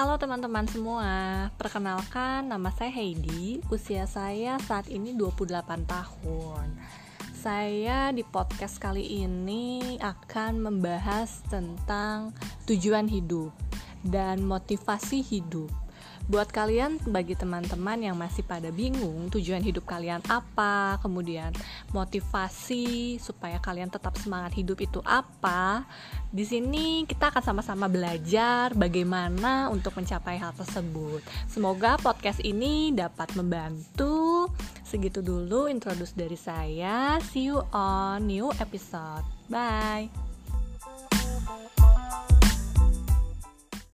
Halo teman-teman semua, perkenalkan nama saya Heidi, usia saya saat ini 28 tahun. Saya di podcast kali ini akan membahas tentang tujuan hidup dan motivasi hidup. Buat kalian bagi teman-teman yang masih pada bingung tujuan hidup kalian apa, kemudian motivasi supaya kalian tetap semangat hidup itu apa, di sini kita akan sama-sama belajar bagaimana untuk mencapai hal tersebut. Semoga podcast ini dapat membantu. Segitu dulu introduce dari saya. See you on new episode. Bye.